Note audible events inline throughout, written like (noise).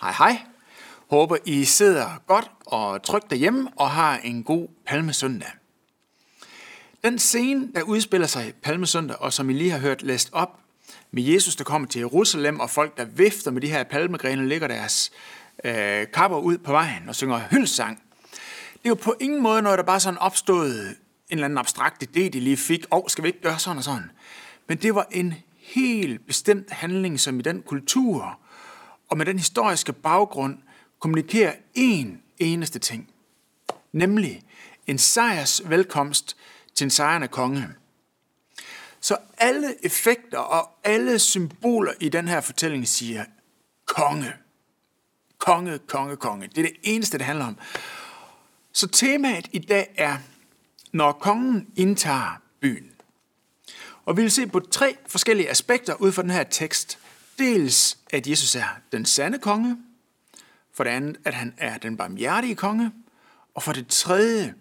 Hej hej. Håber I sidder godt og trygt derhjemme og har en god palmesøndag. Den scene, der udspiller sig palmesøndag, og som I lige har hørt læst op, med Jesus, der kommer til Jerusalem, og folk, der vifter med de her palmegrene, lægger deres øh, kapper ud på vejen og synger hyldsang. Det er jo på ingen måde noget, der bare sådan opstod en eller anden abstrakt idé, de lige fik. Åh, oh, skal vi ikke gøre sådan og sådan? Men det var en helt bestemt handling, som i den kultur og med den historiske baggrund kommunikerer én eneste ting. Nemlig en sejrs velkomst til en sejrende konge. Så alle effekter og alle symboler i den her fortælling siger konge. Konge, konge, konge. Det er det eneste, det handler om. Så temaet i dag er, når kongen indtager byen. Og vi vil se på tre forskellige aspekter ud fra den her tekst. Dels, at Jesus er den sande konge. For det andet, at han er den barmhjertige konge. Og for det tredje,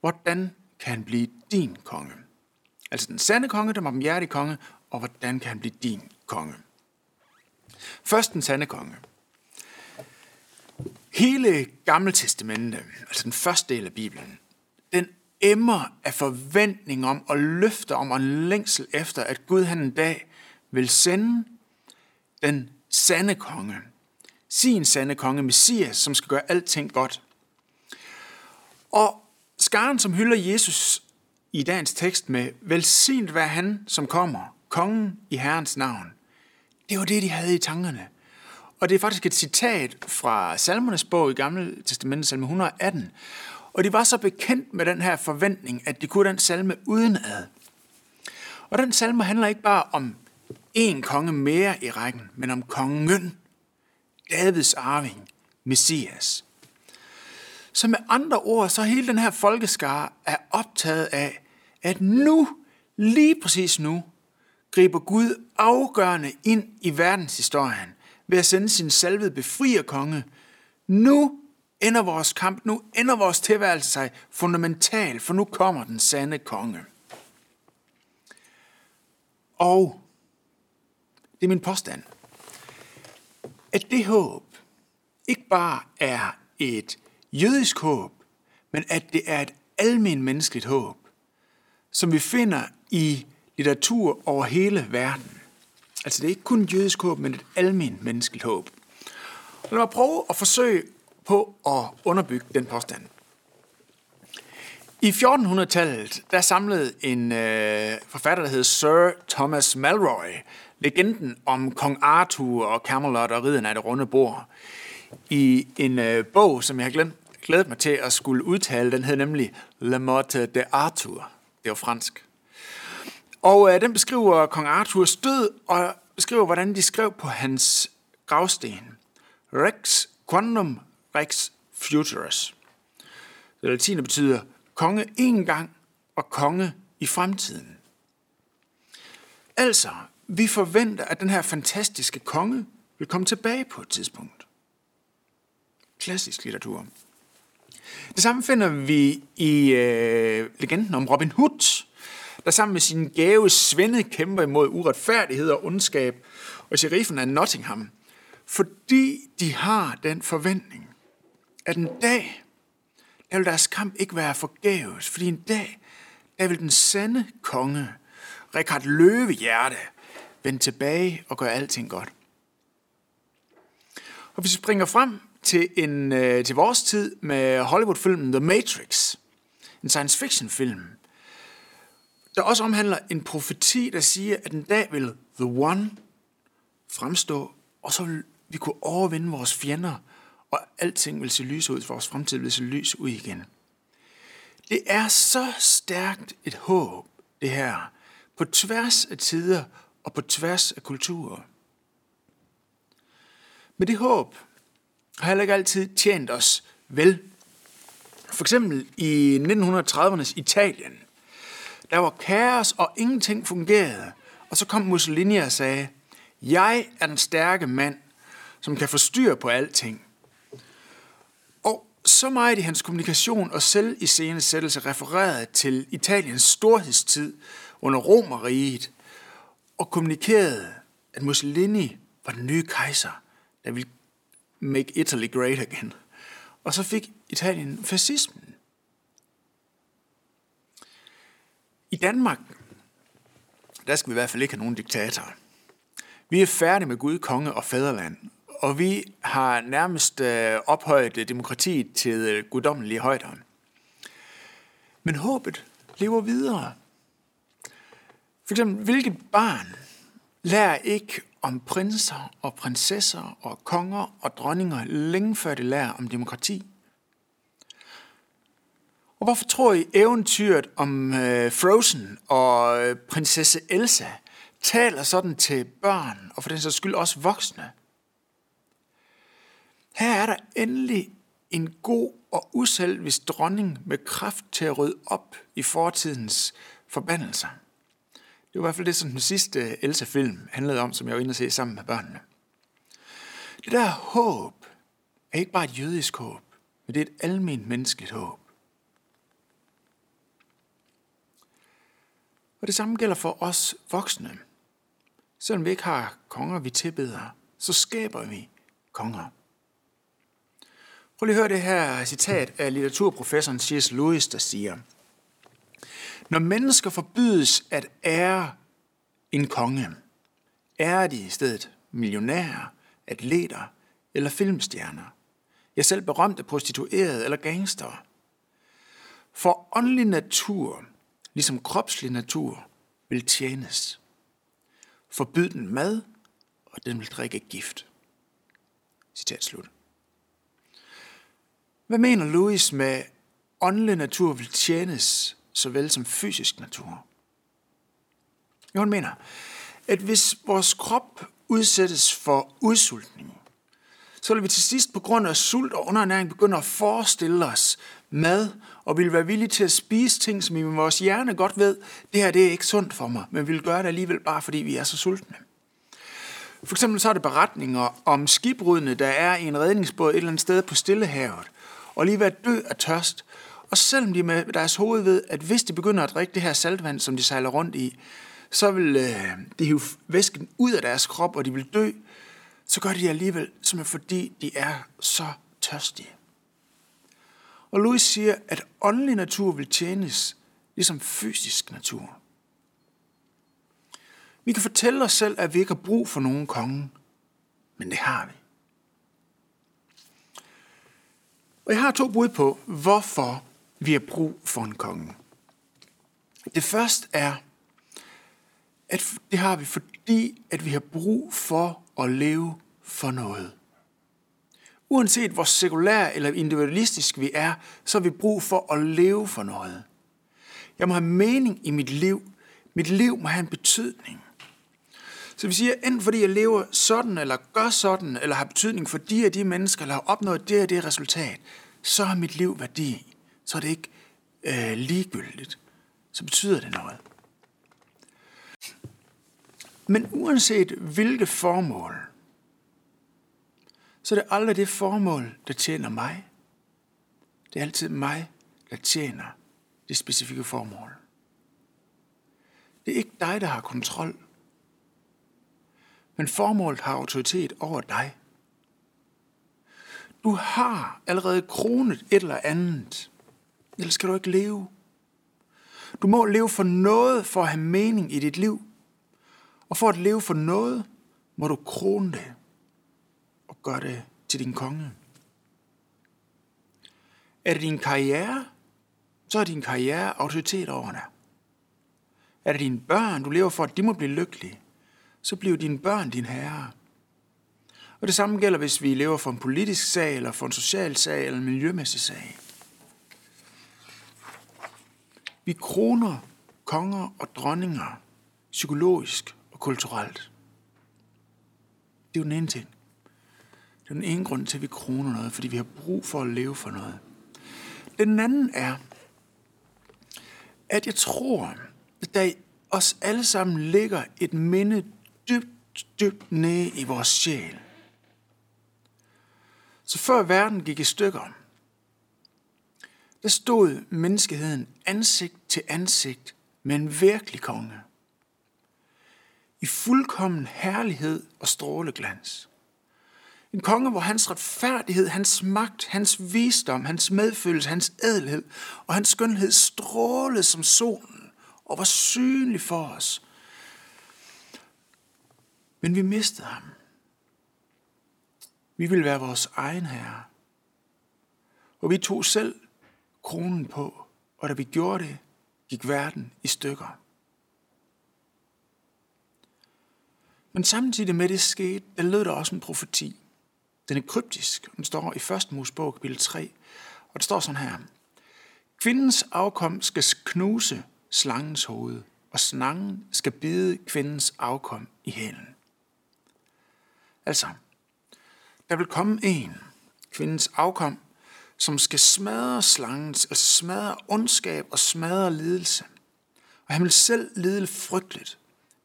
hvordan kan han blive din konge? Altså den sande konge, den barmhjertige konge, og hvordan kan han blive din konge? Først den sande konge. Hele Gamle Testamente, altså den første del af Bibelen, den emmer af forventning om og løfter om og en længsel efter, at Gud han en dag vil sende den sande konge, sin sande konge, Messias, som skal gøre alting godt. Og skaren, som hylder Jesus i dagens tekst med, velsignet være han, som kommer, kongen i Herrens navn. Det var det, de havde i tankerne. Og det er faktisk et citat fra Salmernes bog i Gamle Testamentet, salme 118. Og de var så bekendt med den her forventning, at de kunne den salme udenad. Og den salme handler ikke bare om en konge mere i rækken, men om kongen, Davids arving, Messias. Så med andre ord, så hele den her folkeskare er optaget af, at nu, lige præcis nu, griber Gud afgørende ind i verdenshistorien ved at sende sin salvede befrierkonge. Nu ender vores kamp, nu ender vores tilværelse sig fundamentalt, for nu kommer den sande konge. Og det er min påstand, at det håb ikke bare er et jødisk håb, men at det er et almen menneskeligt håb, som vi finder i litteratur over hele verden. Altså det er ikke kun et jødisk håb, men et almen menneskeligt håb. Og lad mig prøve at forsøge på at underbygge den påstand. I 1400-tallet, der samlede en øh, forfatter, der hed Sir Thomas Malroy, legenden om kong Arthur og Camelot og ridden af det runde bord, i en øh, bog, som jeg har glemt, glædet mig til at skulle udtale. Den hed nemlig Le Motte de Arthur. Det var fransk. Og øh, den beskriver kong Arthurs død, og beskriver, hvordan de skrev på hans gravsten. Rex quantum rex futurus. Det latine betyder konge en gang og konge i fremtiden. Altså, vi forventer, at den her fantastiske konge vil komme tilbage på et tidspunkt. Klassisk litteratur. Det samme finder vi i øh, legenden om Robin Hood, der sammen med sin gave svende kæmper imod uretfærdighed og ondskab og sheriffen af Nottingham, fordi de har den forventning, at en dag, der vil deres kamp ikke være forgæves, fordi en dag, der vil den sande konge, Richard Løvehjerte, vende tilbage og gøre alting godt. Og hvis vi springer frem til, en, øh, til vores tid med Hollywood-filmen The Matrix, en science fiction film, der også omhandler en profeti, der siger, at en dag vil The One fremstå, og så vil vi kunne overvinde vores fjender, og alting vil se lys ud, vores fremtid vil se lys ud igen. Det er så stærkt et håb, det her, på tværs af tider og på tværs af kulturer. Men det håb har heller ikke altid tjent os vel. For eksempel i 1930'ernes Italien, der var kaos, og ingenting fungerede. Og så kom Mussolini og sagde, jeg er den stærke mand, som kan forstyrre på alting. Og så meget i hans kommunikation og selv i scenesættelse refererede til Italiens storhedstid under Romeriet, og kommunikerede, at Mussolini var den nye kejser, der ville Make Italy Great Again. Og så fik Italien fascismen. I Danmark, der skal vi i hvert fald ikke have nogen diktatorer. Vi er færdige med Gud, konge og fædreland, og vi har nærmest øh, ophøjet øh, demokratiet til øh, guddommelige højder. Men håbet lever videre. For eksempel, hvilket barn lærer ikke om prinser og prinsesser og konger og dronninger længe før det lærer om demokrati? Og hvorfor tror I eventyret om øh, Frozen og øh, prinsesse Elsa taler sådan til børn, og for den sags skyld også voksne? Her er der endelig en god og uselvisk dronning med kraft til at rydde op i fortidens forbandelser. Det var i hvert fald det, som den sidste øh, Elsa-film handlede om, som jeg var inde og se sammen med børnene. Det der håb er ikke bare et jødisk håb, men det er et almindeligt menneskeligt håb. Og det samme gælder for os voksne. Selvom vi ikke har konger, vi tilbeder, så skaber vi konger. Prøv lige at høre det her citat af litteraturprofessoren C.S. Lewis, der siger, når mennesker forbydes at ære en konge, ærer de i stedet millionærer, atleter eller filmstjerner, ja selv berømte prostituerede eller gangster. For åndelig natur, ligesom kropslig natur, vil tjenes. Forbyd den mad, og den vil drikke gift. Citat slut. Hvad mener Louis med åndelig natur vil tjenes såvel som fysisk natur? Jo, han mener, at hvis vores krop udsættes for udsultning, så vil vi til sidst på grund af sult og underernæring begynde at forestille os mad, og vil være villige til at spise ting, som i vores hjerne godt ved, det her det er ikke sundt for mig, men vi vil gøre det alligevel bare, fordi vi er så sultne. For eksempel så er det beretninger om skibrudene, der er i en redningsbåd et eller andet sted på Stillehavet, og lige ved at dø af tørst. Og selvom de med deres hoved ved, at hvis de begynder at drikke det her saltvand, som de sejler rundt i, så vil øh, de hive væsken ud af deres krop, og de vil dø, så gør de det alligevel, som fordi de er så tørstige. Og Louis siger, at åndelig natur vil tjenes ligesom fysisk natur. Vi kan fortælle os selv, at vi ikke har brug for nogen konge, men det har vi. Og jeg har to bud på, hvorfor vi har brug for en konge. Det første er, at det har vi, fordi at vi har brug for at leve for noget. Uanset hvor sekulær eller individualistisk vi er, så har vi brug for at leve for noget. Jeg må have mening i mit liv. Mit liv må have en betydning. Så vi siger, enten fordi jeg lever sådan, eller gør sådan, eller har betydning for de og de mennesker, eller har opnået det og det resultat, så har mit liv værdi. Så er det ikke øh, ligegyldigt. Så betyder det noget. Men uanset hvilke formål, så er det aldrig det formål, der tjener mig. Det er altid mig, der tjener det specifikke formål. Det er ikke dig, der har kontrol. Men formålet har autoritet over dig. Du har allerede kronet et eller andet. Ellers skal du ikke leve. Du må leve for noget for at have mening i dit liv. Og for at leve for noget, må du krone det og gøre det til din konge. Er det din karriere, så er din karriere autoritet over dig. Er det dine børn, du lever for, at de må blive lykkelige, så bliver dine børn din herre. Og det samme gælder, hvis vi lever for en politisk sag, eller for en social sag, eller en miljømæssig sag. Vi kroner konger og dronninger psykologisk og kulturelt. Det er jo den ene ting. Det er den ene grund til, at vi kroner noget, fordi vi har brug for at leve for noget. Den anden er, at jeg tror, at der i os alle sammen ligger et minde dybt, dybt nede i vores sjæl. Så før verden gik i stykker, der stod menneskeheden ansigt til ansigt med en virkelig konge. I fuldkommen herlighed og stråleglans. En konge, hvor hans retfærdighed, hans magt, hans visdom, hans medfølelse, hans ædelhed og hans skønhed strålede som solen og var synlig for os. Men vi mistede ham. Vi ville være vores egen herre. Og vi tog selv kronen på, og da vi gjorde det, gik verden i stykker. Men samtidig med det skete, der lød der også en profeti. Den er kryptisk. Den står i 1. Mosebog, kapitel 3. Og det står sådan her. Kvindens afkom skal knuse slangens hoved, og slangen skal bide kvindens afkom i hælen. Altså, der vil komme en, kvindens afkom, som skal smadre slangens, altså smadre ondskab og smadre lidelse. Og han vil selv lide frygteligt,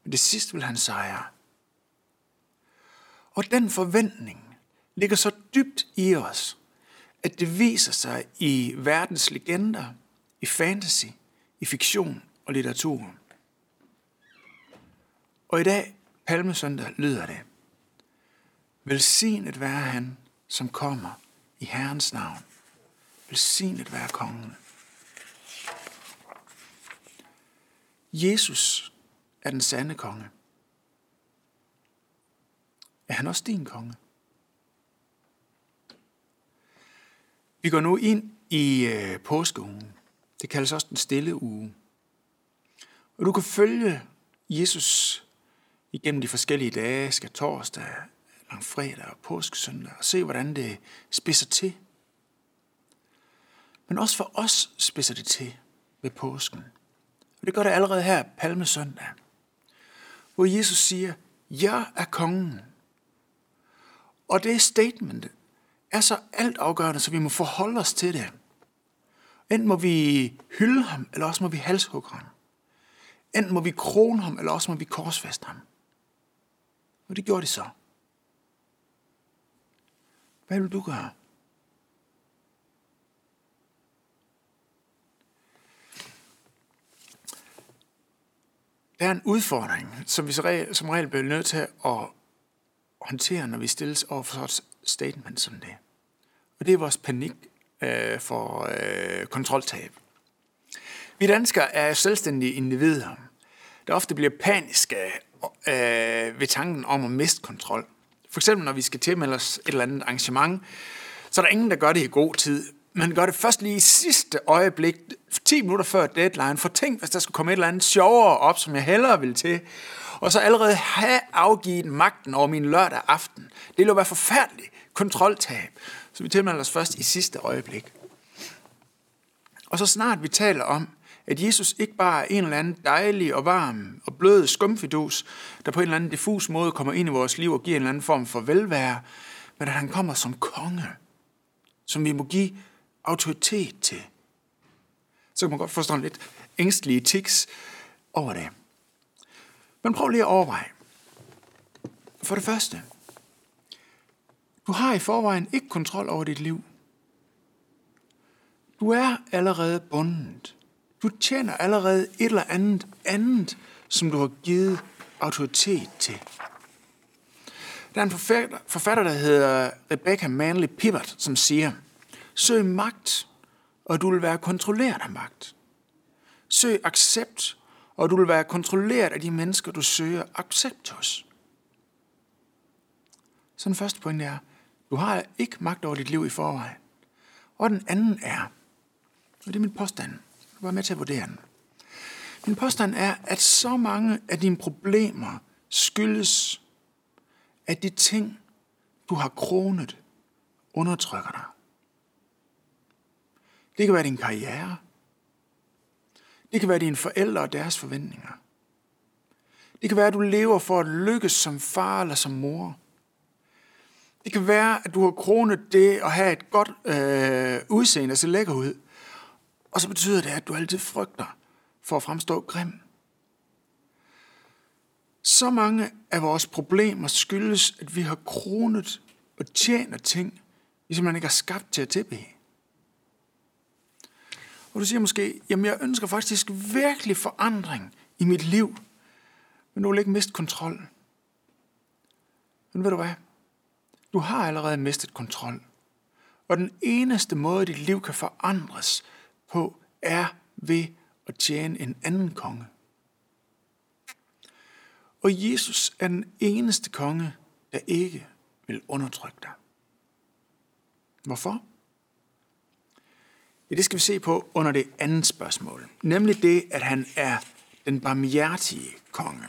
men det sidste vil han sejre. Og den forventning ligger så dybt i os, at det viser sig i verdens legender, i fantasy, i fiktion og litteratur. Og i dag, Palmesøndag, lyder det. Velsignet være han, som kommer i Herrens navn. Velsignet være kongen. Jesus er den sande konge. Er han også din konge? Vi går nu ind i øh, påskeugen. Det kaldes også den stille uge. Og du kan følge Jesus igennem de forskellige dage, skal torsdag, langfredag og påskesøndag, og se, hvordan det spidser til. Men også for os spidser det til ved påsken. Og det gør det allerede her palmesøndag, hvor Jesus siger, jeg er kongen. Og det statement er så altafgørende, så vi må forholde os til det. Enten må vi hylde ham, eller også må vi halshugge ham. Enten må vi krone ham, eller også må vi korsfeste ham. Og det gjorde de så. Hvad vil du gøre? Der er en udfordring, som vi som regel bliver nødt til at håndtere, når vi stilles over for et statement som det. Og det er vores panik øh, for øh, kontroltab. Vi danskere er selvstændige individer, der ofte bliver paniske øh, ved tanken om at miste kontrol. For eksempel når vi skal tilmelde os et eller andet arrangement, så er der ingen, der gør det i god tid. Man gør det først lige i sidste øjeblik, 10 minutter før deadline, for tænk, hvis der skulle komme et eller andet sjovere op, som jeg hellere vil til, og så allerede have afgivet magten over min lørdag aften. Det ville være forfærdeligt kontroltab. Så vi tilmelder os først i sidste øjeblik. Og så snart vi taler om, at Jesus ikke bare er en eller anden dejlig og varm og blød skumfidus, der på en eller anden diffus måde kommer ind i vores liv og giver en eller anden form for velvære, men at han kommer som konge, som vi må give autoritet til. Så kan man godt forstå en lidt ængstelig tics over det. Men prøv lige at overveje. For det første, du har i forvejen ikke kontrol over dit liv. Du er allerede bundet. Du tjener allerede et eller andet andet, som du har givet autoritet til. Der er en forfatter, forfatter der hedder Rebecca Manley Pibbert, som siger, Søg magt, og du vil være kontrolleret af magt. Søg accept, og du vil være kontrolleret af de mennesker, du søger accept hos. Så den første point er, du har ikke magt over dit liv i forvejen. Og den anden er, og det er min påstand, du var med til at vurdere den. Min påstand er, at så mange af dine problemer skyldes, at de ting, du har kronet, undertrykker dig. Det kan være din karriere. Det kan være dine forældre og deres forventninger. Det kan være, at du lever for at lykkes som far eller som mor. Det kan være, at du har kronet det at have et godt øh, udseende, altså lækker ud. Og så betyder det, at du altid frygter for at fremstå grim. Så mange af vores problemer skyldes, at vi har kronet og tjener ting, vi simpelthen ikke er skabt til at tilbede. Og du siger måske, jamen jeg ønsker faktisk virkelig forandring i mit liv, men du vil ikke miste kontrol. Men ved du hvad? Du har allerede mistet kontrol. Og den eneste måde, dit liv kan forandres på, er ved at tjene en anden konge. Og Jesus er den eneste konge, der ikke vil undertrykke dig. Hvorfor? Ja, det skal vi se på under det andet spørgsmål. Nemlig det, at han er den barmhjertige konge.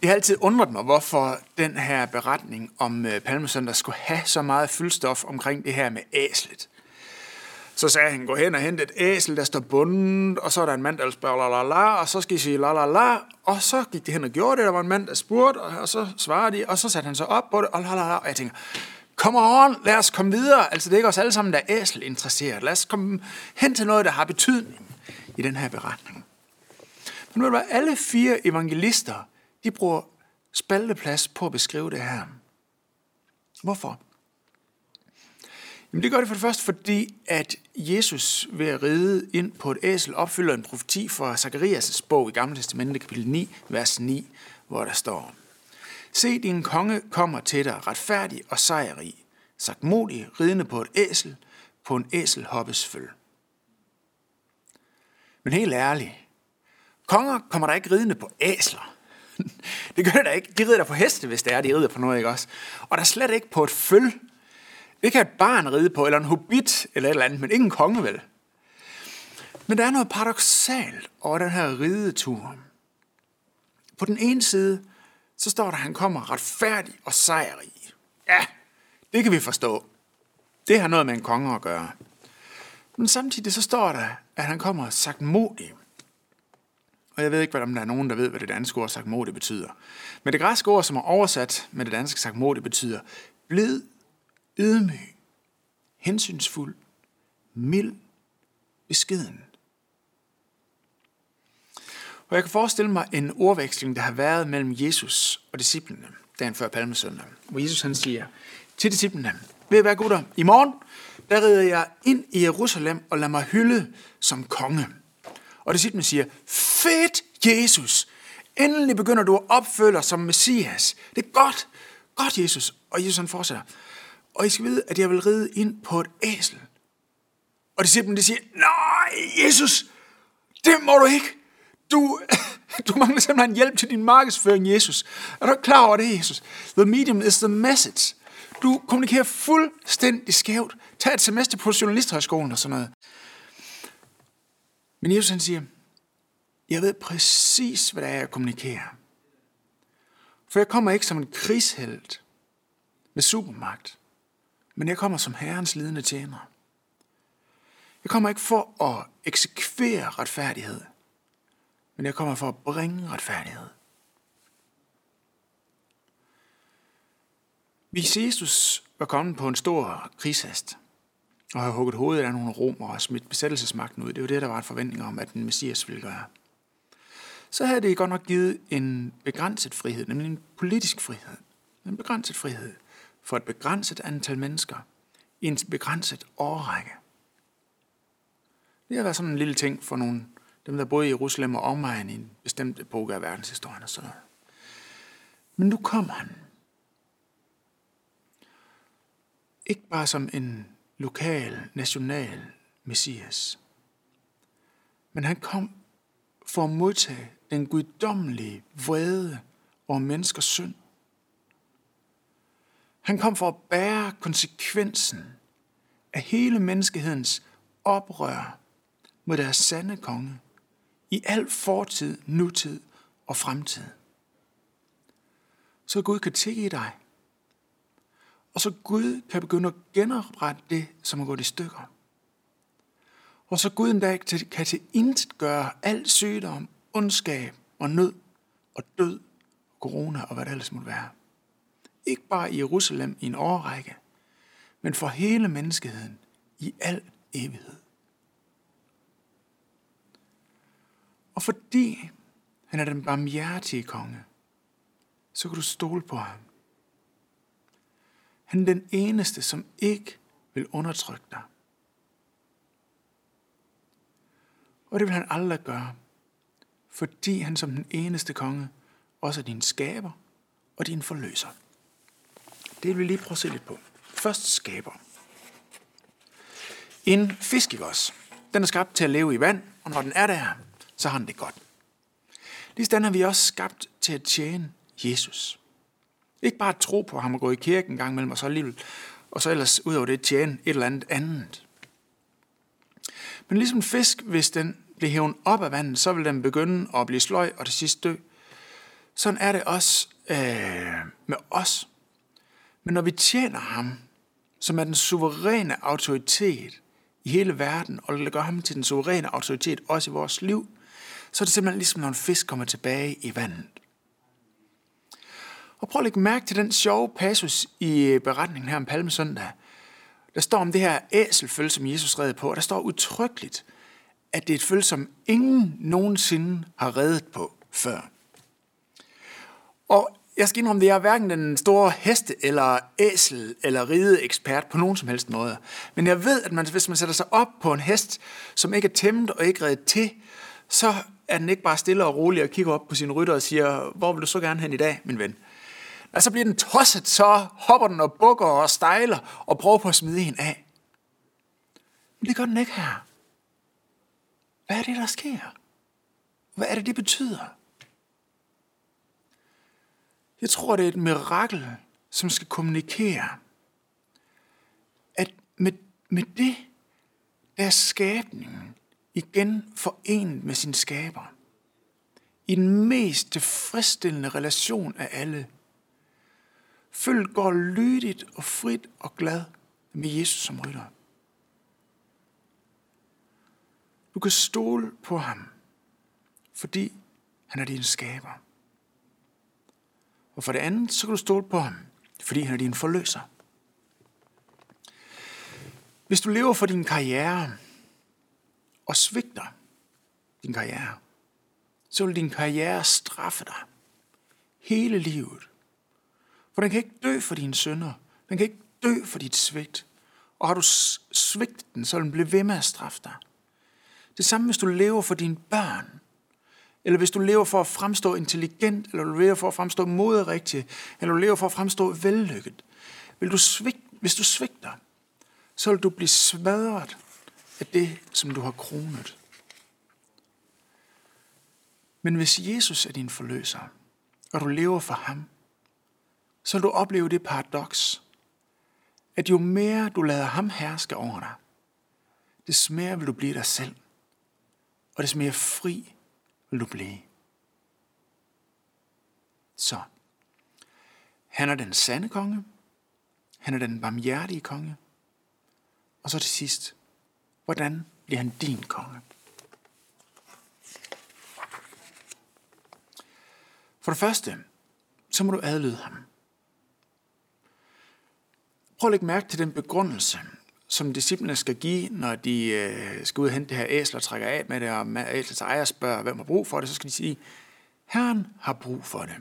Det har altid undret mig, hvorfor den her beretning om øh, Palmesøndag skulle have så meget fyldstof omkring det her med æslet. Så sagde han, gå hen og hente et æsel, der står bundet, og så er der en mand, der spørger la la la, og så skal I sige la la la, og så gik de hen og gjorde det, der var en mand, der spurgte, og så svarede de, og så satte han sig op på det, og la la la, og jeg tænker, come on, lad os komme videre. Altså det er ikke os alle sammen, der er æsel interesseret. Lad os komme hen til noget, der har betydning i den her beretning. Men ved du alle fire evangelister, de bruger spalteplads på at beskrive det her. Hvorfor? Jamen det gør det for det første, fordi at Jesus ved at ride ind på et æsel opfylder en profeti fra Zakarias' bog i Gamle Testamentet, kapitel 9, vers 9, hvor der står, Se, din konge kommer til dig, retfærdig og sejrig, sagt modig, ridende på et æsel, på en æselhoppes føl. Men helt ærligt, konger kommer der ikke ridende på æsler. (laughs) det gør det da ikke. De rider der på heste, hvis det er, de rider på noget, ikke også? Og der er slet ikke på et føl. Det kan et barn ride på, eller en hobbit, eller et eller andet, men ikke en konge vel. Men der er noget paradoxalt over den her ridetur. På den ene side, så står der, at han kommer retfærdig og sejrig. Ja, det kan vi forstå. Det har noget med en konge at gøre. Men samtidig så står der, at han kommer sagt modig. Og jeg ved ikke, om der er nogen, der ved, hvad det danske ord sagt modig betyder. Men det græske ord, som er oversat med det danske sagt modig, betyder blid, ydmyg, hensynsfuld, mild, beskeden. Og jeg kan forestille mig en ordveksling, der har været mellem Jesus og disciplene, dagen før palmesøndag, hvor Jesus han siger til disciplene, ved at være gutter, i morgen, der rider jeg ind i Jerusalem og lader mig hylde som konge. Og disciplene siger, fedt Jesus, endelig begynder du at opføre som Messias. Det er godt, godt Jesus. Og Jesus han fortsætter, og I skal vide, at jeg vil ride ind på et æsel. Og disciplene de siger, nej Jesus, det må du ikke. Du, (laughs) du mangler simpelthen hjælp til din markedsføring, Jesus. Er du klar over det, Jesus? The medium is the message. Du kommunikerer fuldstændig skævt. Tag et semester på journalisthøjskolen og sådan noget. Men Jesus han siger, jeg ved præcis, hvad det er, jeg kommunikerer. For jeg kommer ikke som en krigshelt med supermagt, men jeg kommer som Herrens lidende tjener. Jeg kommer ikke for at eksekvere retfærdighed, men jeg kommer for at bringe retfærdighed. Hvis Jesus var kommet på en stor krigshest, og har hugget hovedet af nogle romer og smidt besættelsesmagten ud, det var det, der var en forventning om, at den messias ville gøre, så havde det godt nok givet en begrænset frihed, nemlig en politisk frihed. En begrænset frihed for et begrænset antal mennesker i en begrænset årrække. Det har været sådan en lille ting for nogle dem, der boede i Jerusalem og omegn i en bestemt epoke af verdenshistorien og sådan noget. Men nu kommer han. Ikke bare som en lokal, national messias. Men han kom for at modtage den guddommelige vrede over menneskers synd. Han kom for at bære konsekvensen af hele menneskehedens oprør mod deres sande konge i al fortid, nutid og fremtid. Så Gud kan tilgive i dig. Og så Gud kan begynde at genoprette det, som er gået i stykker. Og så Gud endda kan til intet gøre al sygdom, ondskab og nød og død, corona og hvad det ellers måtte være. Ikke bare i Jerusalem i en årrække, men for hele menneskeheden i al evighed. Og fordi han er den barmhjertige konge, så kan du stole på ham. Han er den eneste, som ikke vil undertrykke dig. Og det vil han aldrig gøre, fordi han som den eneste konge også er din skaber og din forløser. Det vil vi lige prøve at se lidt på. Først skaber. En fisk, ikke også? Den er skabt til at leve i vand, og når den er der, så har han det godt. Ligesådan er vi også skabt til at tjene Jesus. Ikke bare at tro på ham og gå i kirken en gang imellem, og så alligevel, og så ellers ud over det tjene et eller andet andet. Men ligesom en fisk, hvis den bliver hævet op af vandet, så vil den begynde at blive sløj og til sidst dø. Sådan er det også øh, med os. Men når vi tjener ham, som er den suveræne autoritet i hele verden, og gør ham til den suveræne autoritet også i vores liv, så er det simpelthen ligesom, når en fisk kommer tilbage i vandet. Og prøv at lægge mærke til den sjove passus i øh, beretningen her om Palmesøndag. Der står om det her æselføl, som Jesus redde på, og der står utryggeligt, at det er et føl, som ingen nogensinde har reddet på før. Og jeg skal indrømme, at jeg er hverken den store heste- eller æsel- eller ride-ekspert på nogen som helst måde. Men jeg ved, at man, hvis man sætter sig op på en hest, som ikke er tæmmet og ikke reddet til, så er den ikke bare stille og rolig og kigger op på sin rytter og siger, hvor vil du så gerne hen i dag, min ven? Og så bliver den tosset, så hopper den og bukker og stejler og prøver på at smide en af. Men det gør den ikke her. Hvad er det, der sker? Hvad er det, det betyder? Jeg tror, det er et mirakel, som skal kommunikere, at med, med det, der er skabningen igen forenet med sin skaber. I den mest tilfredsstillende relation af alle. Følg går lydigt og frit og glad med Jesus som rytter. Du kan stole på ham, fordi han er din skaber. Og for det andet, så kan du stole på ham, fordi han er din forløser. Hvis du lever for din karriere og svigter din karriere, så vil din karriere straffe dig hele livet. For den kan ikke dø for dine sønder. Den kan ikke dø for dit svigt. Og har du svigtet den, så vil den blive ved med at straffe dig. Det samme, hvis du lever for dine børn, eller hvis du lever for at fremstå intelligent, eller du lever for at fremstå moderigtig, eller du lever for at fremstå vellykket. Vil du svigte, hvis du svigter, så vil du blive smadret af det, som du har kronet. Men hvis Jesus er din forløser, og du lever for ham, så vil du opleve det paradoks, at jo mere du lader ham herske over dig, des mere vil du blive dig selv, og des mere fri vil du blive. Så, han er den sande konge, han er den barmhjertige konge, og så til sidst, hvordan bliver han din konge? For det første, så må du adlyde ham. Prøv at lægge mærke til den begrundelse, som disciplene skal give, når de øh, skal ud og hente det her æsel og trækker af med det, og æslets ejer spørger, hvem har brug for det, så skal de sige, Herren har brug for det.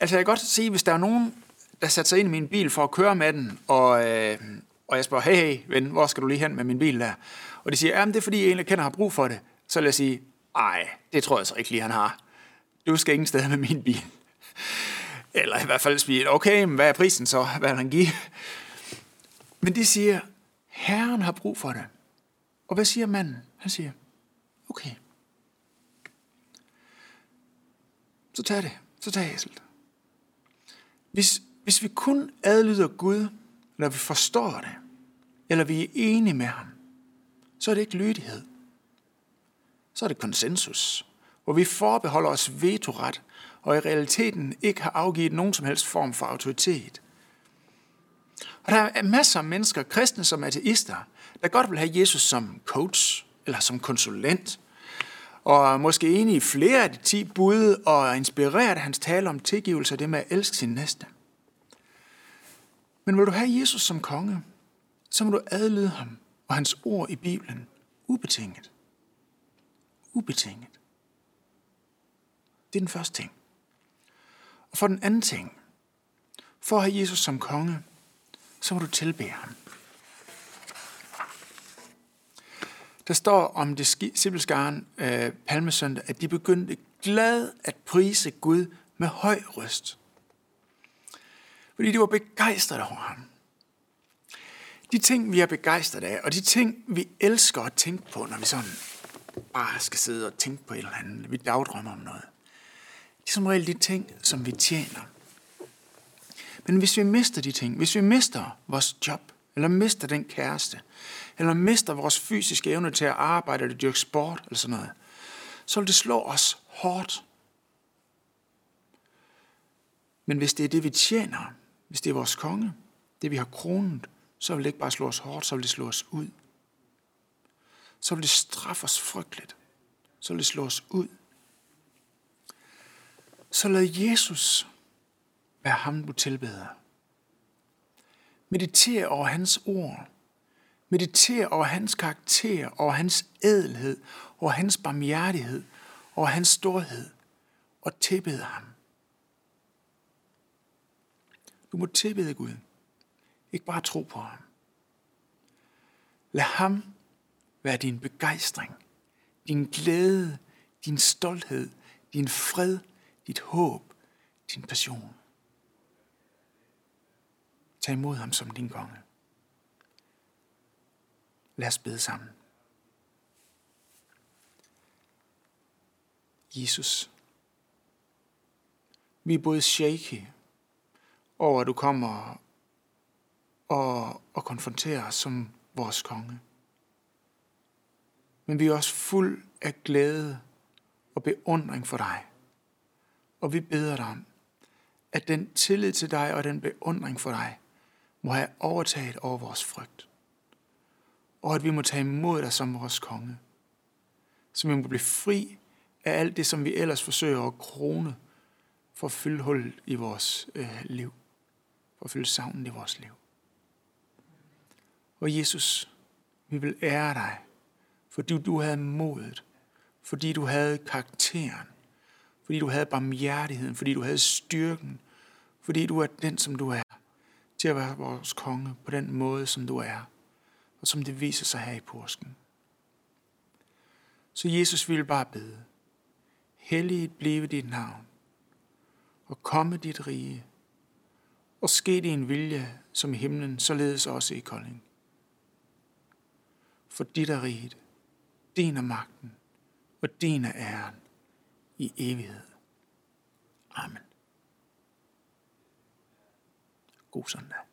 Altså jeg kan godt se, hvis der er nogen, der sætter sig ind i min bil for at køre med den, og, øh, og jeg spørger, hey, hey, ven, hvor skal du lige hen med min bil der? Og de siger, ja, det er fordi, jeg egentlig kender, har brug for det. Så vil jeg sige, ej, det tror jeg så ikke lige, han har. Du skal ingen steder med min bil. Eller i hvert fald sige, okay, men hvad er prisen så? Hvad vil han give? Men de siger, Herren har brug for det. Og hvad siger manden? Han siger, okay. Så tag det. Så tag æslet. Hvis, hvis vi kun adlyder Gud, når vi forstår det, eller vi er enige med ham, så er det ikke lydighed. Så er det konsensus, hvor vi forbeholder os vetoret, og i realiteten ikke har afgivet nogen som helst form for autoritet. Og der er masser af mennesker, kristne som ateister, der godt vil have Jesus som coach eller som konsulent, og måske enig i flere af de ti bud, og er inspireret af hans tale om tilgivelse og det med at elske sin næste. Men vil du have Jesus som konge, så må du adlyde ham og hans ord i Bibelen ubetinget. Ubetinget. Det er den første ting. Og for den anden ting, for at have Jesus som konge, så må du tilbede ham. Der står om det simpelskaren øh, palmesøndag, at de begyndte glad at prise Gud med høj røst. Fordi de var begejstrede over ham. De ting, vi er begejstrede af, og de ting, vi elsker at tænke på, når vi sådan bare skal sidde og tænke på et eller andet, vi dagdrømmer om noget. Det er som regel de ting, som vi tjener. Men hvis vi mister de ting, hvis vi mister vores job, eller mister den kæreste, eller mister vores fysiske evne til at arbejde eller dyrke sport, eller sådan noget, så vil det slå os hårdt. Men hvis det er det, vi tjener, hvis det er vores konge, det vi har kronet, så vil det ikke bare slå os hårdt, så vil det slå os ud. Så vil det straffe os frygteligt. Så vil det slå os ud. Så lad Jesus være ham, du tilbeder. Mediter over hans ord. Mediter over hans karakter, over hans ædelhed, over hans barmhjertighed, over hans storhed, og tilbede ham. Du må tilbede Gud. Ikke bare tro på ham. Lad ham være din begejstring, din glæde, din stolthed, din fred, dit håb, din passion. Tag imod ham som din konge. Lad os bede sammen. Jesus, vi er både shaky over, at du kommer og, og konfrontere os som vores konge. Men vi er også fuld af glæde og beundring for dig. Og vi beder dig om, at den tillid til dig og den beundring for dig må have overtaget over vores frygt. Og at vi må tage imod dig som vores konge. Så vi må blive fri af alt det, som vi ellers forsøger at krone for at fylde hullet i vores øh, liv. For at fylde savnen i vores liv. Og Jesus, vi vil ære dig, fordi du havde modet, fordi du havde karakteren, fordi du havde barmhjertigheden, fordi du havde styrken, fordi du er den, som du er, til at være vores konge på den måde, som du er, og som det viser sig her i påsken. Så Jesus ville bare bede, helliget blive dit navn, og komme dit rige, og ske din vilje som i himlen, således også i Kolding. For dit er riget, din er magten, og din er æren i evighed. Amen. God søndag.